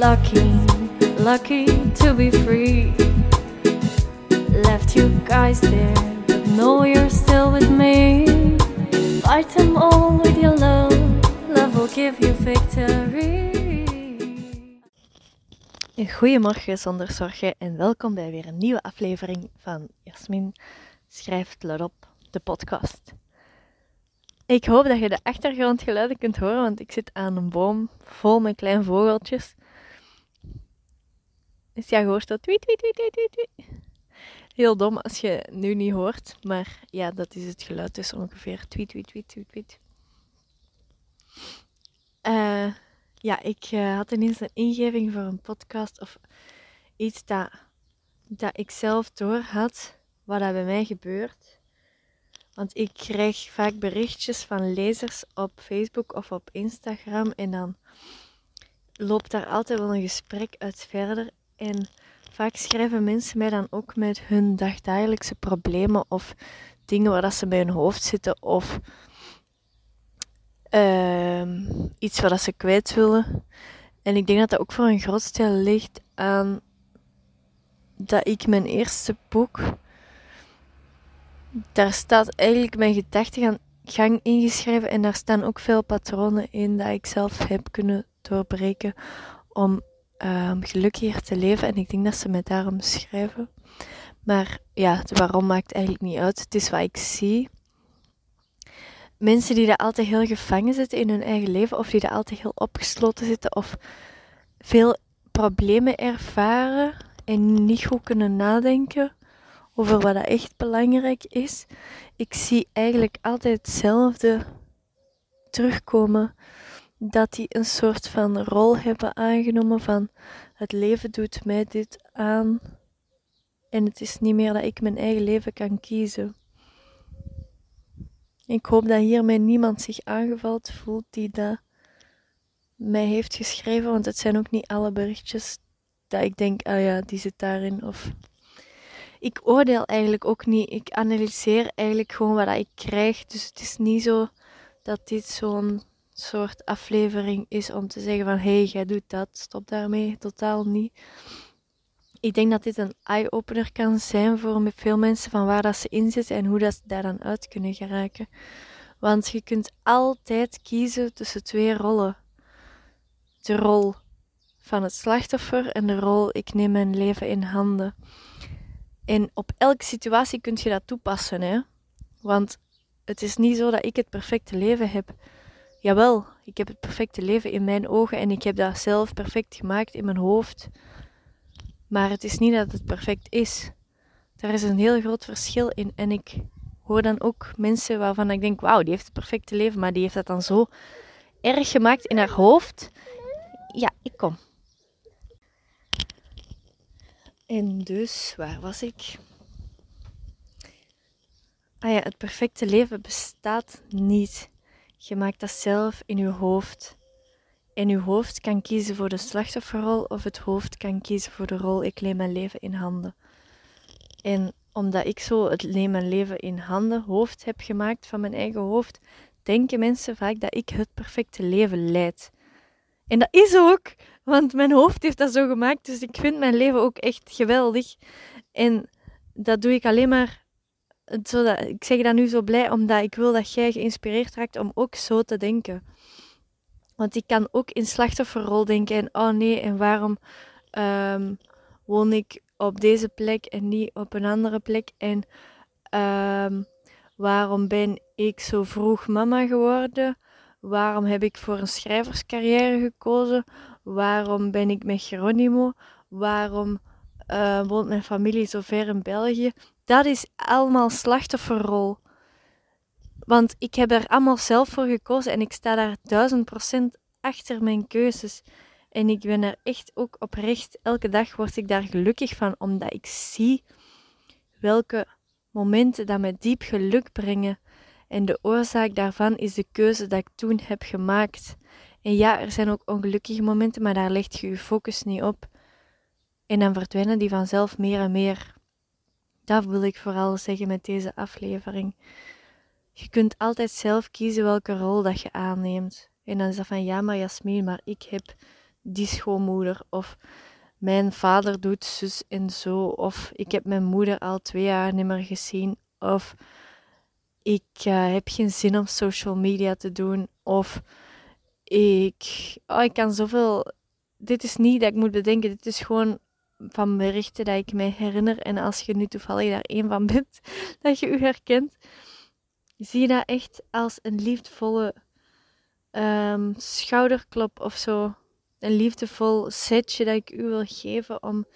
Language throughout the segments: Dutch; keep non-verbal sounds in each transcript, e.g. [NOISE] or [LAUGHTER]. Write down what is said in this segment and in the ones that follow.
lucky, lucky to be free. Left you guys there, but know you're still with me. Fight them all with your love, love will give you victory. Goedemorgen zonder zorgen en welkom bij weer een nieuwe aflevering van Jasmin schrijft let op, de podcast. Ik hoop dat je de achtergrondgeluiden kunt horen, want ik zit aan een boom vol met kleine vogeltjes. Dus ja, je hoort dat tweet, tweet, tweet, tweet, tweet. Heel dom als je nu niet hoort, maar ja, dat is het geluid dus ongeveer tweet, tweet, tweet, tweet, tweet. Uh, ja, ik uh, had ineens een ingeving voor een podcast of iets dat, dat ik zelf door had, wat dat bij mij gebeurt. Want ik krijg vaak berichtjes van lezers op Facebook of op Instagram en dan loopt daar altijd wel een gesprek uit verder. En vaak schrijven mensen mij dan ook met hun dagdagelijkse problemen of dingen waar dat ze bij hun hoofd zitten of uh, iets wat ze kwijt willen. En ik denk dat dat ook voor een groot deel ligt aan dat ik mijn eerste boek, daar staat eigenlijk mijn gedachtegang gang ingeschreven en daar staan ook veel patronen in dat ik zelf heb kunnen doorbreken om um, gelukkiger te leven. En ik denk dat ze mij daarom schrijven. Maar ja, waarom maakt eigenlijk niet uit. Het is wat ik zie mensen die daar altijd heel gevangen zitten in hun eigen leven, of die daar altijd heel opgesloten zitten, of veel problemen ervaren en niet goed kunnen nadenken over wat dat echt belangrijk is. Ik zie eigenlijk altijd hetzelfde terugkomen. Dat die een soort van rol hebben aangenomen van het leven doet mij dit aan. En het is niet meer dat ik mijn eigen leven kan kiezen. Ik hoop dat hiermee niemand zich aangevallen voelt die dat mij heeft geschreven, want het zijn ook niet alle berichtjes dat ik denk, ah ja, die zit daarin. Of ik oordeel eigenlijk ook niet. Ik analyseer eigenlijk gewoon wat ik krijg. Dus het is niet zo dat dit zo'n soort aflevering is om te zeggen van hé, hey, jij doet dat, stop daarmee. Totaal niet ik denk dat dit een eye-opener kan zijn voor veel mensen van waar dat ze in zitten en hoe dat ze daar dan uit kunnen geraken. Want je kunt altijd kiezen tussen twee rollen. De rol van het slachtoffer en de rol ik neem mijn leven in handen. En op elke situatie kun je dat toepassen, hè? Want het is niet zo dat ik het perfecte leven heb. Jawel, ik heb het perfecte leven in mijn ogen en ik heb dat zelf perfect gemaakt in mijn hoofd. Maar het is niet dat het perfect is. Daar is een heel groot verschil in. En ik hoor dan ook mensen waarvan ik denk: wauw, die heeft het perfecte leven, maar die heeft dat dan zo erg gemaakt in haar hoofd. Ja, ik kom. En dus, waar was ik? Ah ja, het perfecte leven bestaat niet. Je maakt dat zelf in je hoofd. En uw hoofd kan kiezen voor de slachtofferrol of het hoofd kan kiezen voor de rol ik neem mijn leven in handen. En omdat ik zo het neem mijn leven in handen hoofd heb gemaakt van mijn eigen hoofd, denken mensen vaak dat ik het perfecte leven leid. En dat is ook, want mijn hoofd heeft dat zo gemaakt, dus ik vind mijn leven ook echt geweldig. En dat doe ik alleen maar, ik zeg dat nu zo blij, omdat ik wil dat jij geïnspireerd raakt om ook zo te denken. Want ik kan ook in slachtofferrol denken en oh nee, en waarom um, woon ik op deze plek en niet op een andere plek? En um, waarom ben ik zo vroeg mama geworden? Waarom heb ik voor een schrijverscarrière gekozen? Waarom ben ik met Geronimo? Waarom uh, woont mijn familie zo ver in België? Dat is allemaal slachtofferrol. Want ik heb er allemaal zelf voor gekozen en ik sta daar duizend procent achter mijn keuzes. En ik ben er echt ook oprecht, elke dag word ik daar gelukkig van, omdat ik zie welke momenten dat mij diep geluk brengen. En de oorzaak daarvan is de keuze dat ik toen heb gemaakt. En ja, er zijn ook ongelukkige momenten, maar daar leg je je focus niet op. En dan verdwijnen die vanzelf meer en meer. Dat wil ik vooral zeggen met deze aflevering. Je kunt altijd zelf kiezen welke rol dat je aanneemt. En dan is dat van ja, maar Jasmin, maar ik heb die schoonmoeder. Of mijn vader doet zus en zo. Of ik heb mijn moeder al twee jaar niet meer gezien. Of ik uh, heb geen zin om social media te doen. Of ik, oh, ik kan zoveel. Dit is niet dat ik moet bedenken. Dit is gewoon van berichten dat ik mij herinner. En als je nu toevallig daar één van bent, [LAUGHS] dat je u herkent, zie dat echt als een liefdevolle um, schouderklop of zo. Een liefdevol setje dat ik u wil geven, om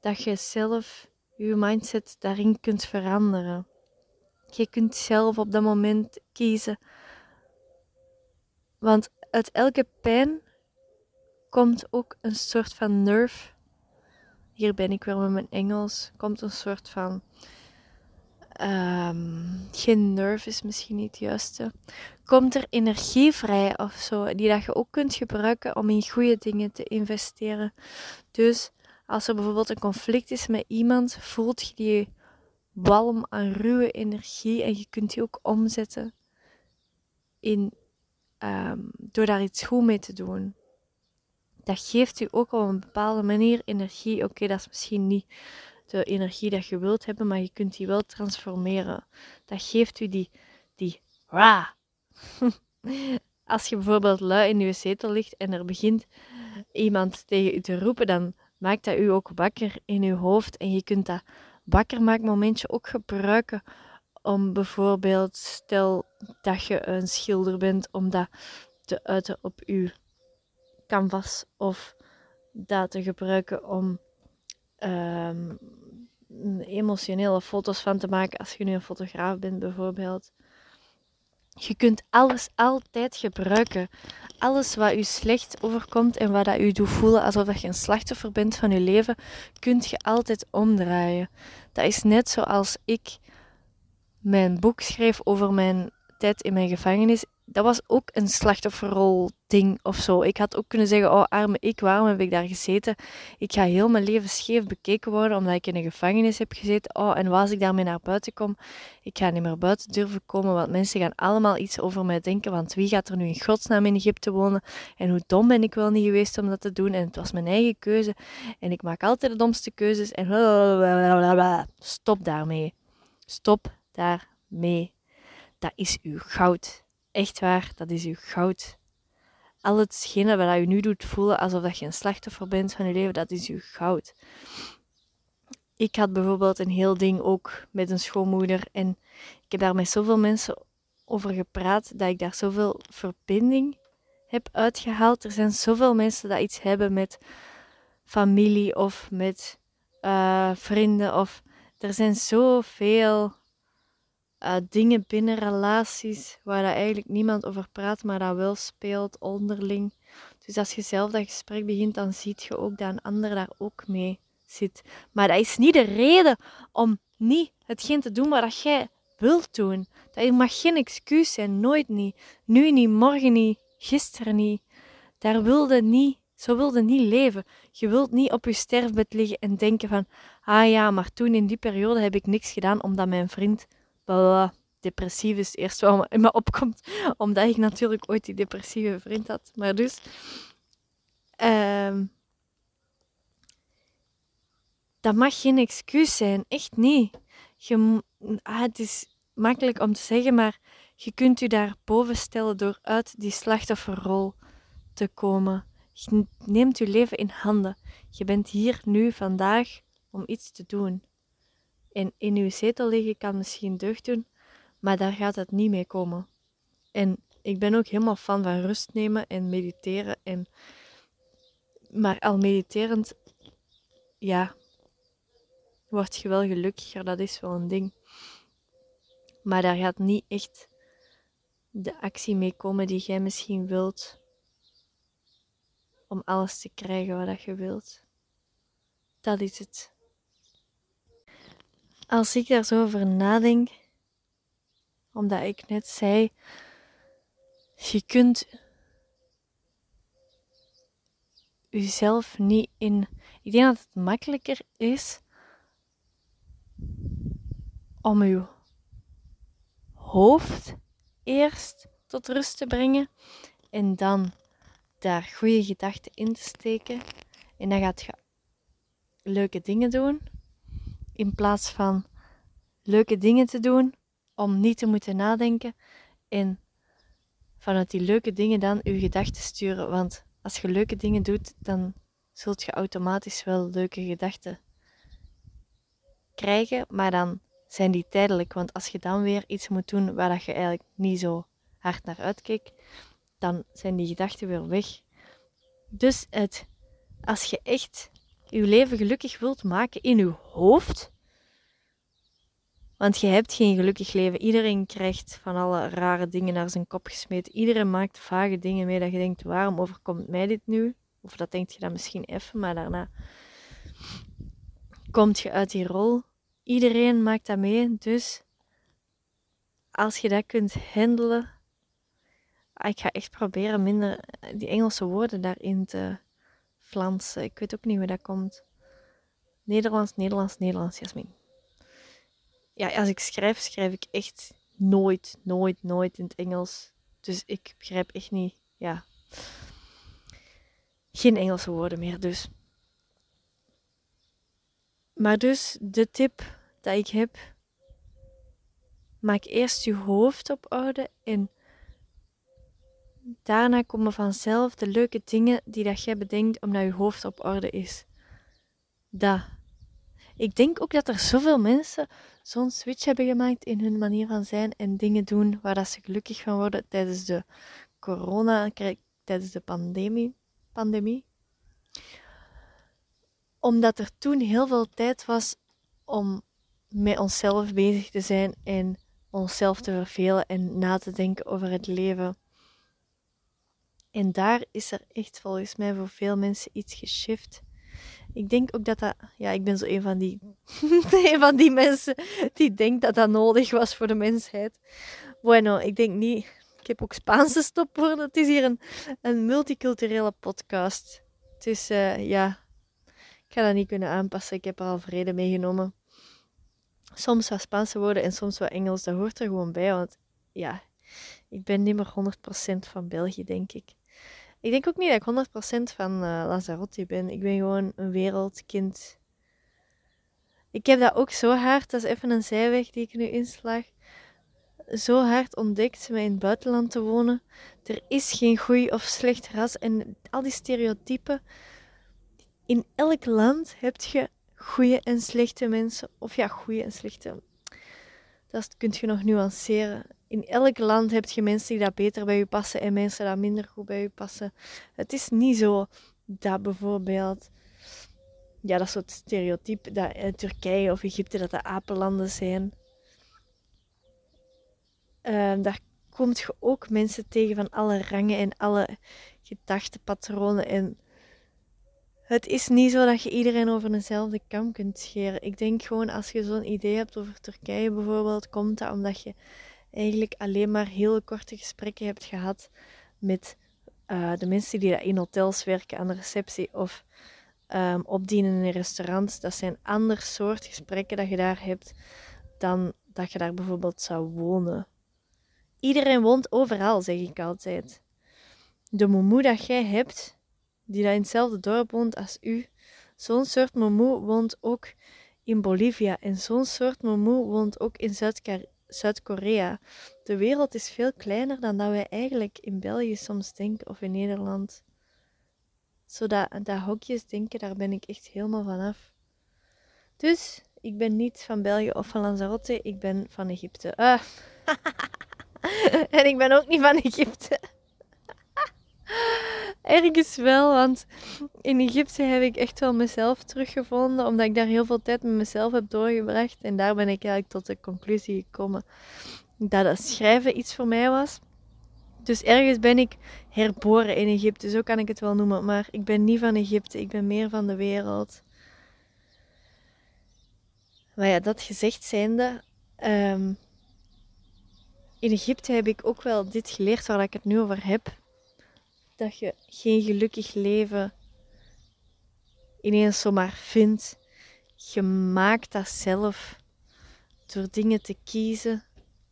dat je zelf je mindset daarin kunt veranderen. Je kunt zelf op dat moment kiezen. Want uit elke pijn komt ook een soort van nerve. Hier ben ik weer met mijn Engels. Komt een soort van. Um, geen nerve is misschien niet het juiste. Komt er energie vrij of zo, die dat je ook kunt gebruiken om in goede dingen te investeren. Dus als er bijvoorbeeld een conflict is met iemand, voelt je die walm aan ruwe energie en je kunt die ook omzetten in, um, door daar iets goed mee te doen. Dat geeft u ook op een bepaalde manier energie. Oké, dat is misschien niet de energie dat je wilt hebben, maar je kunt die wel transformeren. Dat geeft u die, die ra. [LAUGHS] Als je bijvoorbeeld lui in je zetel ligt en er begint iemand tegen u te roepen, dan maakt dat u ook wakker in uw hoofd en je kunt dat wakker momentje ook gebruiken om bijvoorbeeld, stel dat je een schilder bent, om dat te uiten op uw canvas of dat te gebruiken om um, emotionele foto's van te maken als je nu een fotograaf bent bijvoorbeeld. Je kunt alles altijd gebruiken. Alles wat u slecht overkomt en wat dat u doet voelen alsof je een slachtoffer bent van je leven, kunt je altijd omdraaien. Dat is net zoals ik mijn boek schreef over mijn tijd in mijn gevangenis dat was ook een slachtofferrol ding of zo. Ik had ook kunnen zeggen, oh arme ik, waarom heb ik daar gezeten? Ik ga heel mijn leven scheef bekeken worden omdat ik in een gevangenis heb gezeten. Oh, en als ik daarmee naar buiten kom, ik ga niet meer buiten durven komen, want mensen gaan allemaal iets over mij denken, want wie gaat er nu in godsnaam in Egypte wonen? En hoe dom ben ik wel niet geweest om dat te doen? En het was mijn eigen keuze en ik maak altijd de domste keuzes en stop daarmee. Stop daarmee. Dat is uw goud. Echt waar, dat is uw goud. Al hetgene wat u nu doet voelen alsof dat je een slachtoffer bent van je leven, dat is uw goud. Ik had bijvoorbeeld een heel ding ook met een schoonmoeder en ik heb daar met zoveel mensen over gepraat dat ik daar zoveel verbinding heb uitgehaald. Er zijn zoveel mensen dat iets hebben met familie of met uh, vrienden of er zijn zoveel uh, dingen binnen relaties waar dat eigenlijk niemand over praat, maar dat wel speelt onderling. Dus als je zelf dat gesprek begint, dan zie je ook dat een ander daar ook mee zit. Maar dat is niet de reden om niet hetgeen te doen wat jij wilt doen. Dat mag geen excuus zijn, nooit niet. Nu niet, morgen niet, gisteren niet. Daar wilde niet, zo wilde niet leven. Je wilt niet op je sterfbed liggen en denken van, ah ja, maar toen in die periode heb ik niks gedaan omdat mijn vriend depressief is het eerste wat in me opkomt. Omdat ik natuurlijk ooit die depressieve vriend had. Maar dus... Um, dat mag geen excuus zijn. Echt niet. Je, ah, het is makkelijk om te zeggen, maar je kunt je daar boven stellen door uit die slachtofferrol te komen. Neemt je leven in handen. Je bent hier nu vandaag om iets te doen. En in uw zetel liggen kan misschien deugd doen, maar daar gaat het niet mee komen. En ik ben ook helemaal fan van rust nemen en mediteren. En... Maar al mediterend, ja, word je wel gelukkiger, dat is wel een ding. Maar daar gaat niet echt de actie mee komen die jij misschien wilt om alles te krijgen wat je wilt. Dat is het. Als ik daar zo over nadenk, omdat ik net zei, je kunt jezelf niet in. Ik denk dat het makkelijker is om je hoofd eerst tot rust te brengen en dan daar goede gedachten in te steken. En dan gaat je leuke dingen doen. In plaats van leuke dingen te doen om niet te moeten nadenken. En vanuit die leuke dingen dan je gedachten sturen. Want als je leuke dingen doet, dan zult je automatisch wel leuke gedachten krijgen. Maar dan zijn die tijdelijk. Want als je dan weer iets moet doen waar dat je eigenlijk niet zo hard naar uitkijkt, dan zijn die gedachten weer weg. Dus het, als je echt je leven gelukkig wilt maken in je hoofd, want je hebt geen gelukkig leven. Iedereen krijgt van alle rare dingen naar zijn kop gesmeten. Iedereen maakt vage dingen mee dat je denkt, waarom overkomt mij dit nu? Of dat denk je dan misschien even, maar daarna komt je uit die rol. Iedereen maakt dat mee, dus als je dat kunt handelen, ah, ik ga echt proberen minder die Engelse woorden daarin te flansen. Ik weet ook niet hoe dat komt. Nederlands, Nederlands, Nederlands, Jasmin ja, als ik schrijf, schrijf ik echt nooit, nooit, nooit in het Engels. Dus ik begrijp echt niet, ja, geen Engelse woorden meer dus. Maar dus de tip dat ik heb, maak eerst je hoofd op orde en daarna komen vanzelf de leuke dingen die dat jij bedenkt omdat je hoofd op orde is. Dat. Ik denk ook dat er zoveel mensen zo'n switch hebben gemaakt in hun manier van zijn en dingen doen waar dat ze gelukkig van worden tijdens de corona, tijdens de pandemie. pandemie. Omdat er toen heel veel tijd was om met onszelf bezig te zijn en onszelf te vervelen en na te denken over het leven. En daar is er echt volgens mij voor veel mensen iets geshift. Ik denk ook dat dat... Ja, ik ben zo een van die, [LAUGHS] een van die mensen die denkt dat dat nodig was voor de mensheid. Bueno, ik denk niet... Ik heb ook Spaanse stopwoorden. Het is hier een, een multiculturele podcast. Dus uh, ja, ik ga dat niet kunnen aanpassen. Ik heb er al vrede meegenomen. Soms wat Spaanse woorden en soms wat Engels. Dat hoort er gewoon bij. Want ja, ik ben niet meer 100% van België, denk ik. Ik denk ook niet dat ik 100% van uh, Lazarotti ben. Ik ben gewoon een wereldkind. Ik heb dat ook zo hard, dat is even een zijweg die ik nu inslag, zo hard ontdekt met in het buitenland te wonen. Er is geen goed of slecht ras en al die stereotypen. In elk land heb je goede en slechte mensen. Of ja, goede en slechte. Dat kun je nog nuanceren in elk land heb je mensen die dat beter bij je passen en mensen die minder goed bij je passen. Het is niet zo dat bijvoorbeeld, ja, dat soort stereotype, dat uh, Turkije of Egypte dat de apenlanden zijn. Uh, daar komt je ook mensen tegen van alle rangen en alle gedachtepatronen. En het is niet zo dat je iedereen over dezelfde kam kunt scheren. Ik denk gewoon als je zo'n idee hebt over Turkije bijvoorbeeld, komt dat omdat je eigenlijk alleen maar heel korte gesprekken hebt gehad met uh, de mensen die in hotels werken aan de receptie of um, opdienen in restaurants. Dat zijn ander soort gesprekken dat je daar hebt dan dat je daar bijvoorbeeld zou wonen. Iedereen woont overal, zeg ik altijd. De momoe dat jij hebt, die daar in hetzelfde dorp woont als u, zo'n soort momoe woont ook in Bolivia en zo'n soort momoe woont ook in Zuid-Korea Zuid-Korea. De wereld is veel kleiner dan dat wij eigenlijk in België soms denken of in Nederland. Zodat dat hokjes denken, daar ben ik echt helemaal vanaf. Dus ik ben niet van België of van Lanzarote, ik ben van Egypte. Ah. [LAUGHS] en ik ben ook niet van Egypte. Ergens wel, want in Egypte heb ik echt wel mezelf teruggevonden, omdat ik daar heel veel tijd met mezelf heb doorgebracht. En daar ben ik eigenlijk tot de conclusie gekomen dat het schrijven iets voor mij was. Dus ergens ben ik herboren in Egypte, zo kan ik het wel noemen. Maar ik ben niet van Egypte, ik ben meer van de wereld. Maar ja, dat gezegd zijnde, um, in Egypte heb ik ook wel dit geleerd waar ik het nu over heb dat je geen gelukkig leven ineens zomaar vindt. Je maakt dat zelf door dingen te kiezen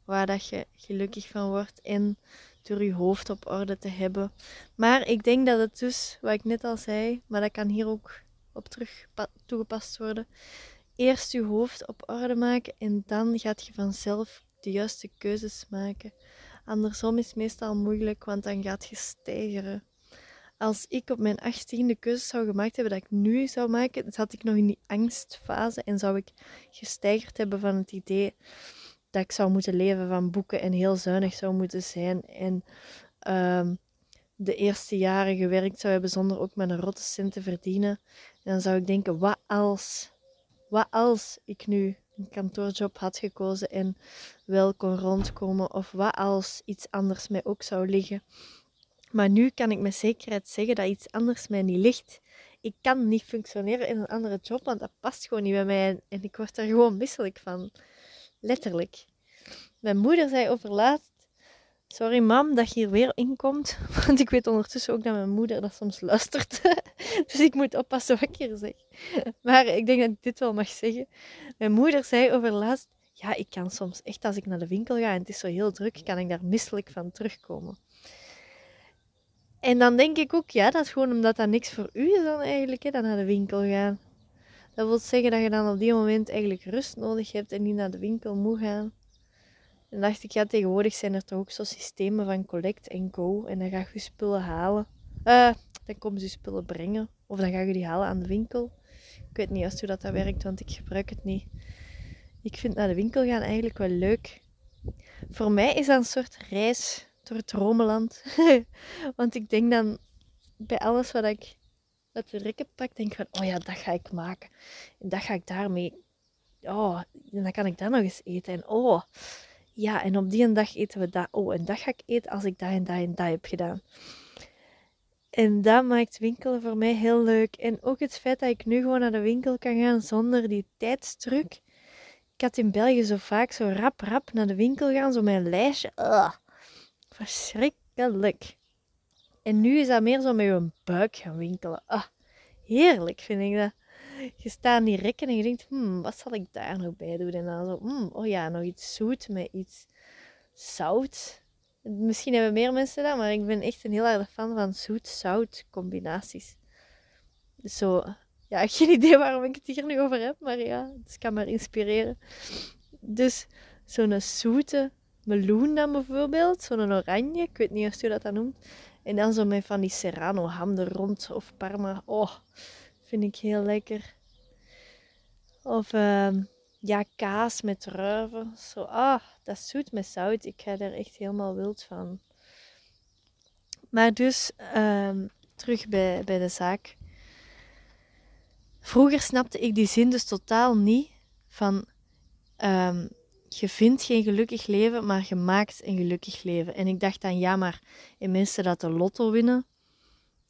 waar dat je gelukkig van wordt en door je hoofd op orde te hebben. Maar ik denk dat het dus, wat ik net al zei, maar dat kan hier ook op terug toegepast worden. Eerst je hoofd op orde maken en dan gaat je vanzelf de juiste keuzes maken. Andersom is meestal moeilijk, want dan gaat je stijgeren. Als ik op mijn achttiende keuzes zou gemaakt hebben dat ik nu zou maken, zat ik nog in die angstfase en zou ik gestijgerd hebben van het idee dat ik zou moeten leven van boeken en heel zuinig zou moeten zijn. En um, de eerste jaren gewerkt zou hebben zonder ook maar een rotte cent te verdienen. En dan zou ik denken, wat als? Wat als ik nu kantoorjob had gekozen en wel kon rondkomen? Of wat als iets anders mij ook zou liggen? Maar nu kan ik met zekerheid zeggen dat iets anders mij niet ligt. Ik kan niet functioneren in een andere job, want dat past gewoon niet bij mij. En ik word er gewoon misselijk van. Letterlijk. Mijn moeder zei over laatst: Sorry, mam, dat je hier weer inkomt. [LAUGHS] Want ik weet ondertussen ook dat mijn moeder dat soms luistert. [LAUGHS] dus ik moet oppassen wat ik hier zeg. [LAUGHS] Maar ik denk dat ik dit wel mag zeggen. Mijn moeder zei over laatst: Ja, ik kan soms echt als ik naar de winkel ga en het is zo heel druk, kan ik daar misselijk van terugkomen. En dan denk ik ook, ja, dat is gewoon omdat dat niks voor u is dan eigenlijk, hè, dan naar de winkel gaan. Dat wil zeggen dat je dan op die moment eigenlijk rust nodig hebt en niet naar de winkel moet gaan. En dacht ik, ja, tegenwoordig zijn er toch ook zo systemen van collect en go. En dan ga je spullen halen. Uh, dan komen ze je spullen brengen. Of dan ga je die halen aan de winkel. Ik weet niet juist hoe dat, dat werkt, want ik gebruik het niet. Ik vind naar de winkel gaan eigenlijk wel leuk. Voor mij is dat een soort reis door het dromenland. [LAUGHS] want ik denk dan bij alles wat ik uit de rekken pak, denk ik van, oh ja, dat ga ik maken. En dat ga ik daarmee... Oh, en dan kan ik dat nog eens eten. En oh, ja, en op die dag eten we dat. Oh, en dat ga ik eten als ik dat en dat en dat heb gedaan. En dat maakt winkelen voor mij heel leuk. En ook het feit dat ik nu gewoon naar de winkel kan gaan zonder die tijdsdruk. Ik had in België zo vaak zo rap rap naar de winkel gaan, zo een lijstje. Ugh, verschrikkelijk. En nu is dat meer zo met je buik gaan winkelen. Ah, heerlijk vind ik dat je staat die rekken en je denkt, hmm, wat zal ik daar nog bij doen? En dan zo, hmm, oh ja, nog iets zoet met iets zout. Misschien hebben meer mensen dat, maar ik ben echt een heel erg fan van zoet-zout combinaties. zo, ja, [LAUGHS] geen idee waarom ik het hier nu over heb, maar ja, het kan maar inspireren. Dus zo'n zoete meloen dan bijvoorbeeld, zo'n oranje, ik weet niet of je dat dan noemt. En dan zo met van die serrano ham er rond of parma. Oh, vind ik heel lekker. Of uh, ja, kaas met druiven. Zo, ah, dat is zoet met zout. Ik ga er echt helemaal wild van. Maar dus, um, terug bij, bij de zaak. Vroeger snapte ik die zin dus totaal niet van um, je vindt geen gelukkig leven, maar je maakt een gelukkig leven. En ik dacht dan, ja, maar in mensen dat de lotto winnen,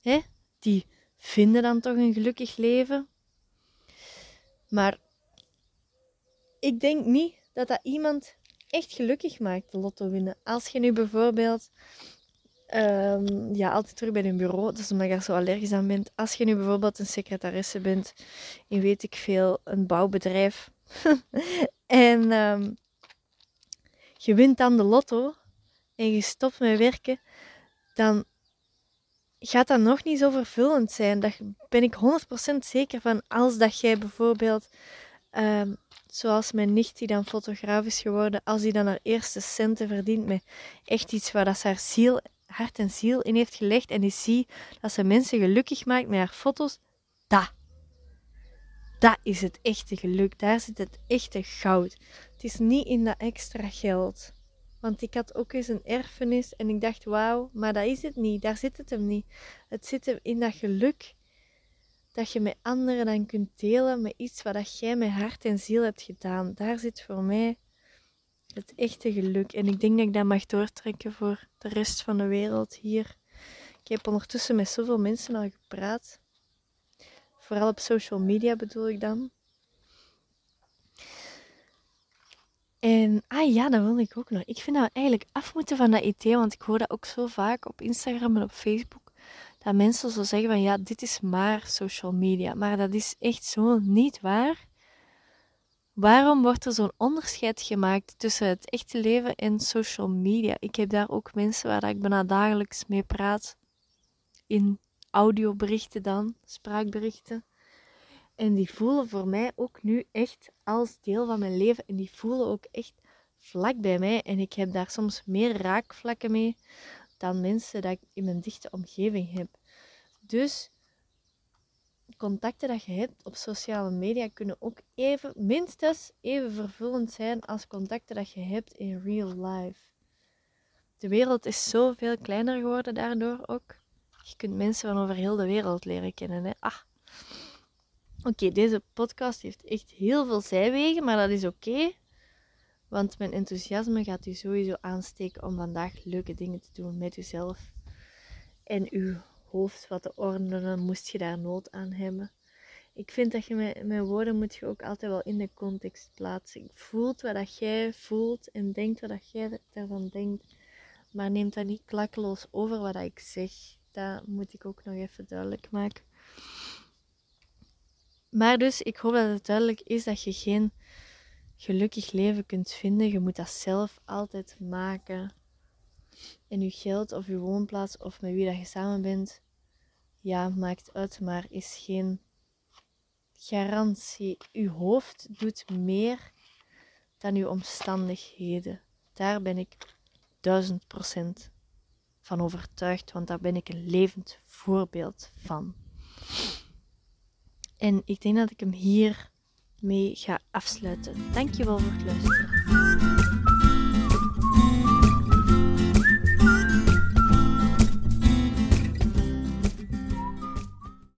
hè, die vinden dan toch een gelukkig leven. Maar ik denk niet dat dat iemand echt gelukkig maakt, de lotto winnen. Als je nu bijvoorbeeld, um, ja, altijd terug bij een bureau, dus omdat je er zo allergisch aan bent. Als je nu bijvoorbeeld een secretaresse bent in weet ik veel, een bouwbedrijf. [LAUGHS] en um, je wint dan de lotto en je stopt met werken, dan gaat dat nog niet zo vervullend zijn. Daar ben ik 100% zeker van. Als dat jij bijvoorbeeld, um, zoals mijn nicht die dan fotograaf is geworden, als die dan haar eerste centen verdient met echt iets waar dat ze haar ziel, hart en ziel in heeft gelegd en die ziet dat ze mensen gelukkig maakt met haar foto's, dat. Dat is het echte geluk. Daar zit het echte goud. Het is niet in dat extra geld. Want ik had ook eens een erfenis en ik dacht, wauw, maar dat is het niet. Daar zit het hem niet. Het zit hem in dat geluk dat je met anderen dan kunt delen met iets wat dat jij met hart en ziel hebt gedaan. Daar zit voor mij het echte geluk. En ik denk dat ik dat mag doortrekken voor de rest van de wereld hier. Ik heb ondertussen met zoveel mensen al gepraat. Vooral op social media bedoel ik dan. En, ah ja, dat wil ik ook nog. Ik vind dat eigenlijk af moeten van dat IT, want ik hoor dat ook zo vaak op Instagram en op Facebook. Dat mensen zo zeggen van, ja, dit is maar social media. Maar dat is echt zo niet waar. Waarom wordt er zo'n onderscheid gemaakt tussen het echte leven en social media? Ik heb daar ook mensen waar ik bijna dagelijks mee praat. In audioberichten dan, spraakberichten. En die voelen voor mij ook nu echt als deel van mijn leven. En die voelen ook echt vlak bij mij. En ik heb daar soms meer raakvlakken mee dan mensen dat ik in mijn dichte omgeving heb. Dus contacten dat je hebt op sociale media kunnen ook even, minstens even vervullend zijn als contacten dat je hebt in real life. De wereld is zoveel kleiner geworden daardoor ook. Je kunt mensen van over heel de wereld leren kennen. Hè? Ah. Oké, deze podcast heeft echt heel veel zijwegen, maar dat is oké. want mijn enthousiasme gaat u sowieso aansteken om vandaag leuke dingen te doen met uzelf. En uw hoofd wat te ordenen, moest je daar nood aan hebben. Ik vind dat je met woorden moet je ook altijd wel in de context plaatsen. Voelt wat dat jij voelt en denkt wat dat jij daarvan denkt. Maar neem dat niet klakkeloos over wat dat ik zeg. Dat moet ik ook nog even duidelijk maken. Maar dus, ik hoop dat het duidelijk is dat je geen gelukkig leven kunt vinden. Je moet dat zelf altijd maken. En je geld of je woonplaats of met wie dat je samen bent, ja, maakt uit, maar is geen garantie. Uw hoofd doet meer dan uw omstandigheden. Daar ben ik duizend procent van overtuigd, want daar ben ik een levend voorbeeld van. En ik denk dat ik hem hier mee ga afsluiten. Dankjewel voor het luisteren.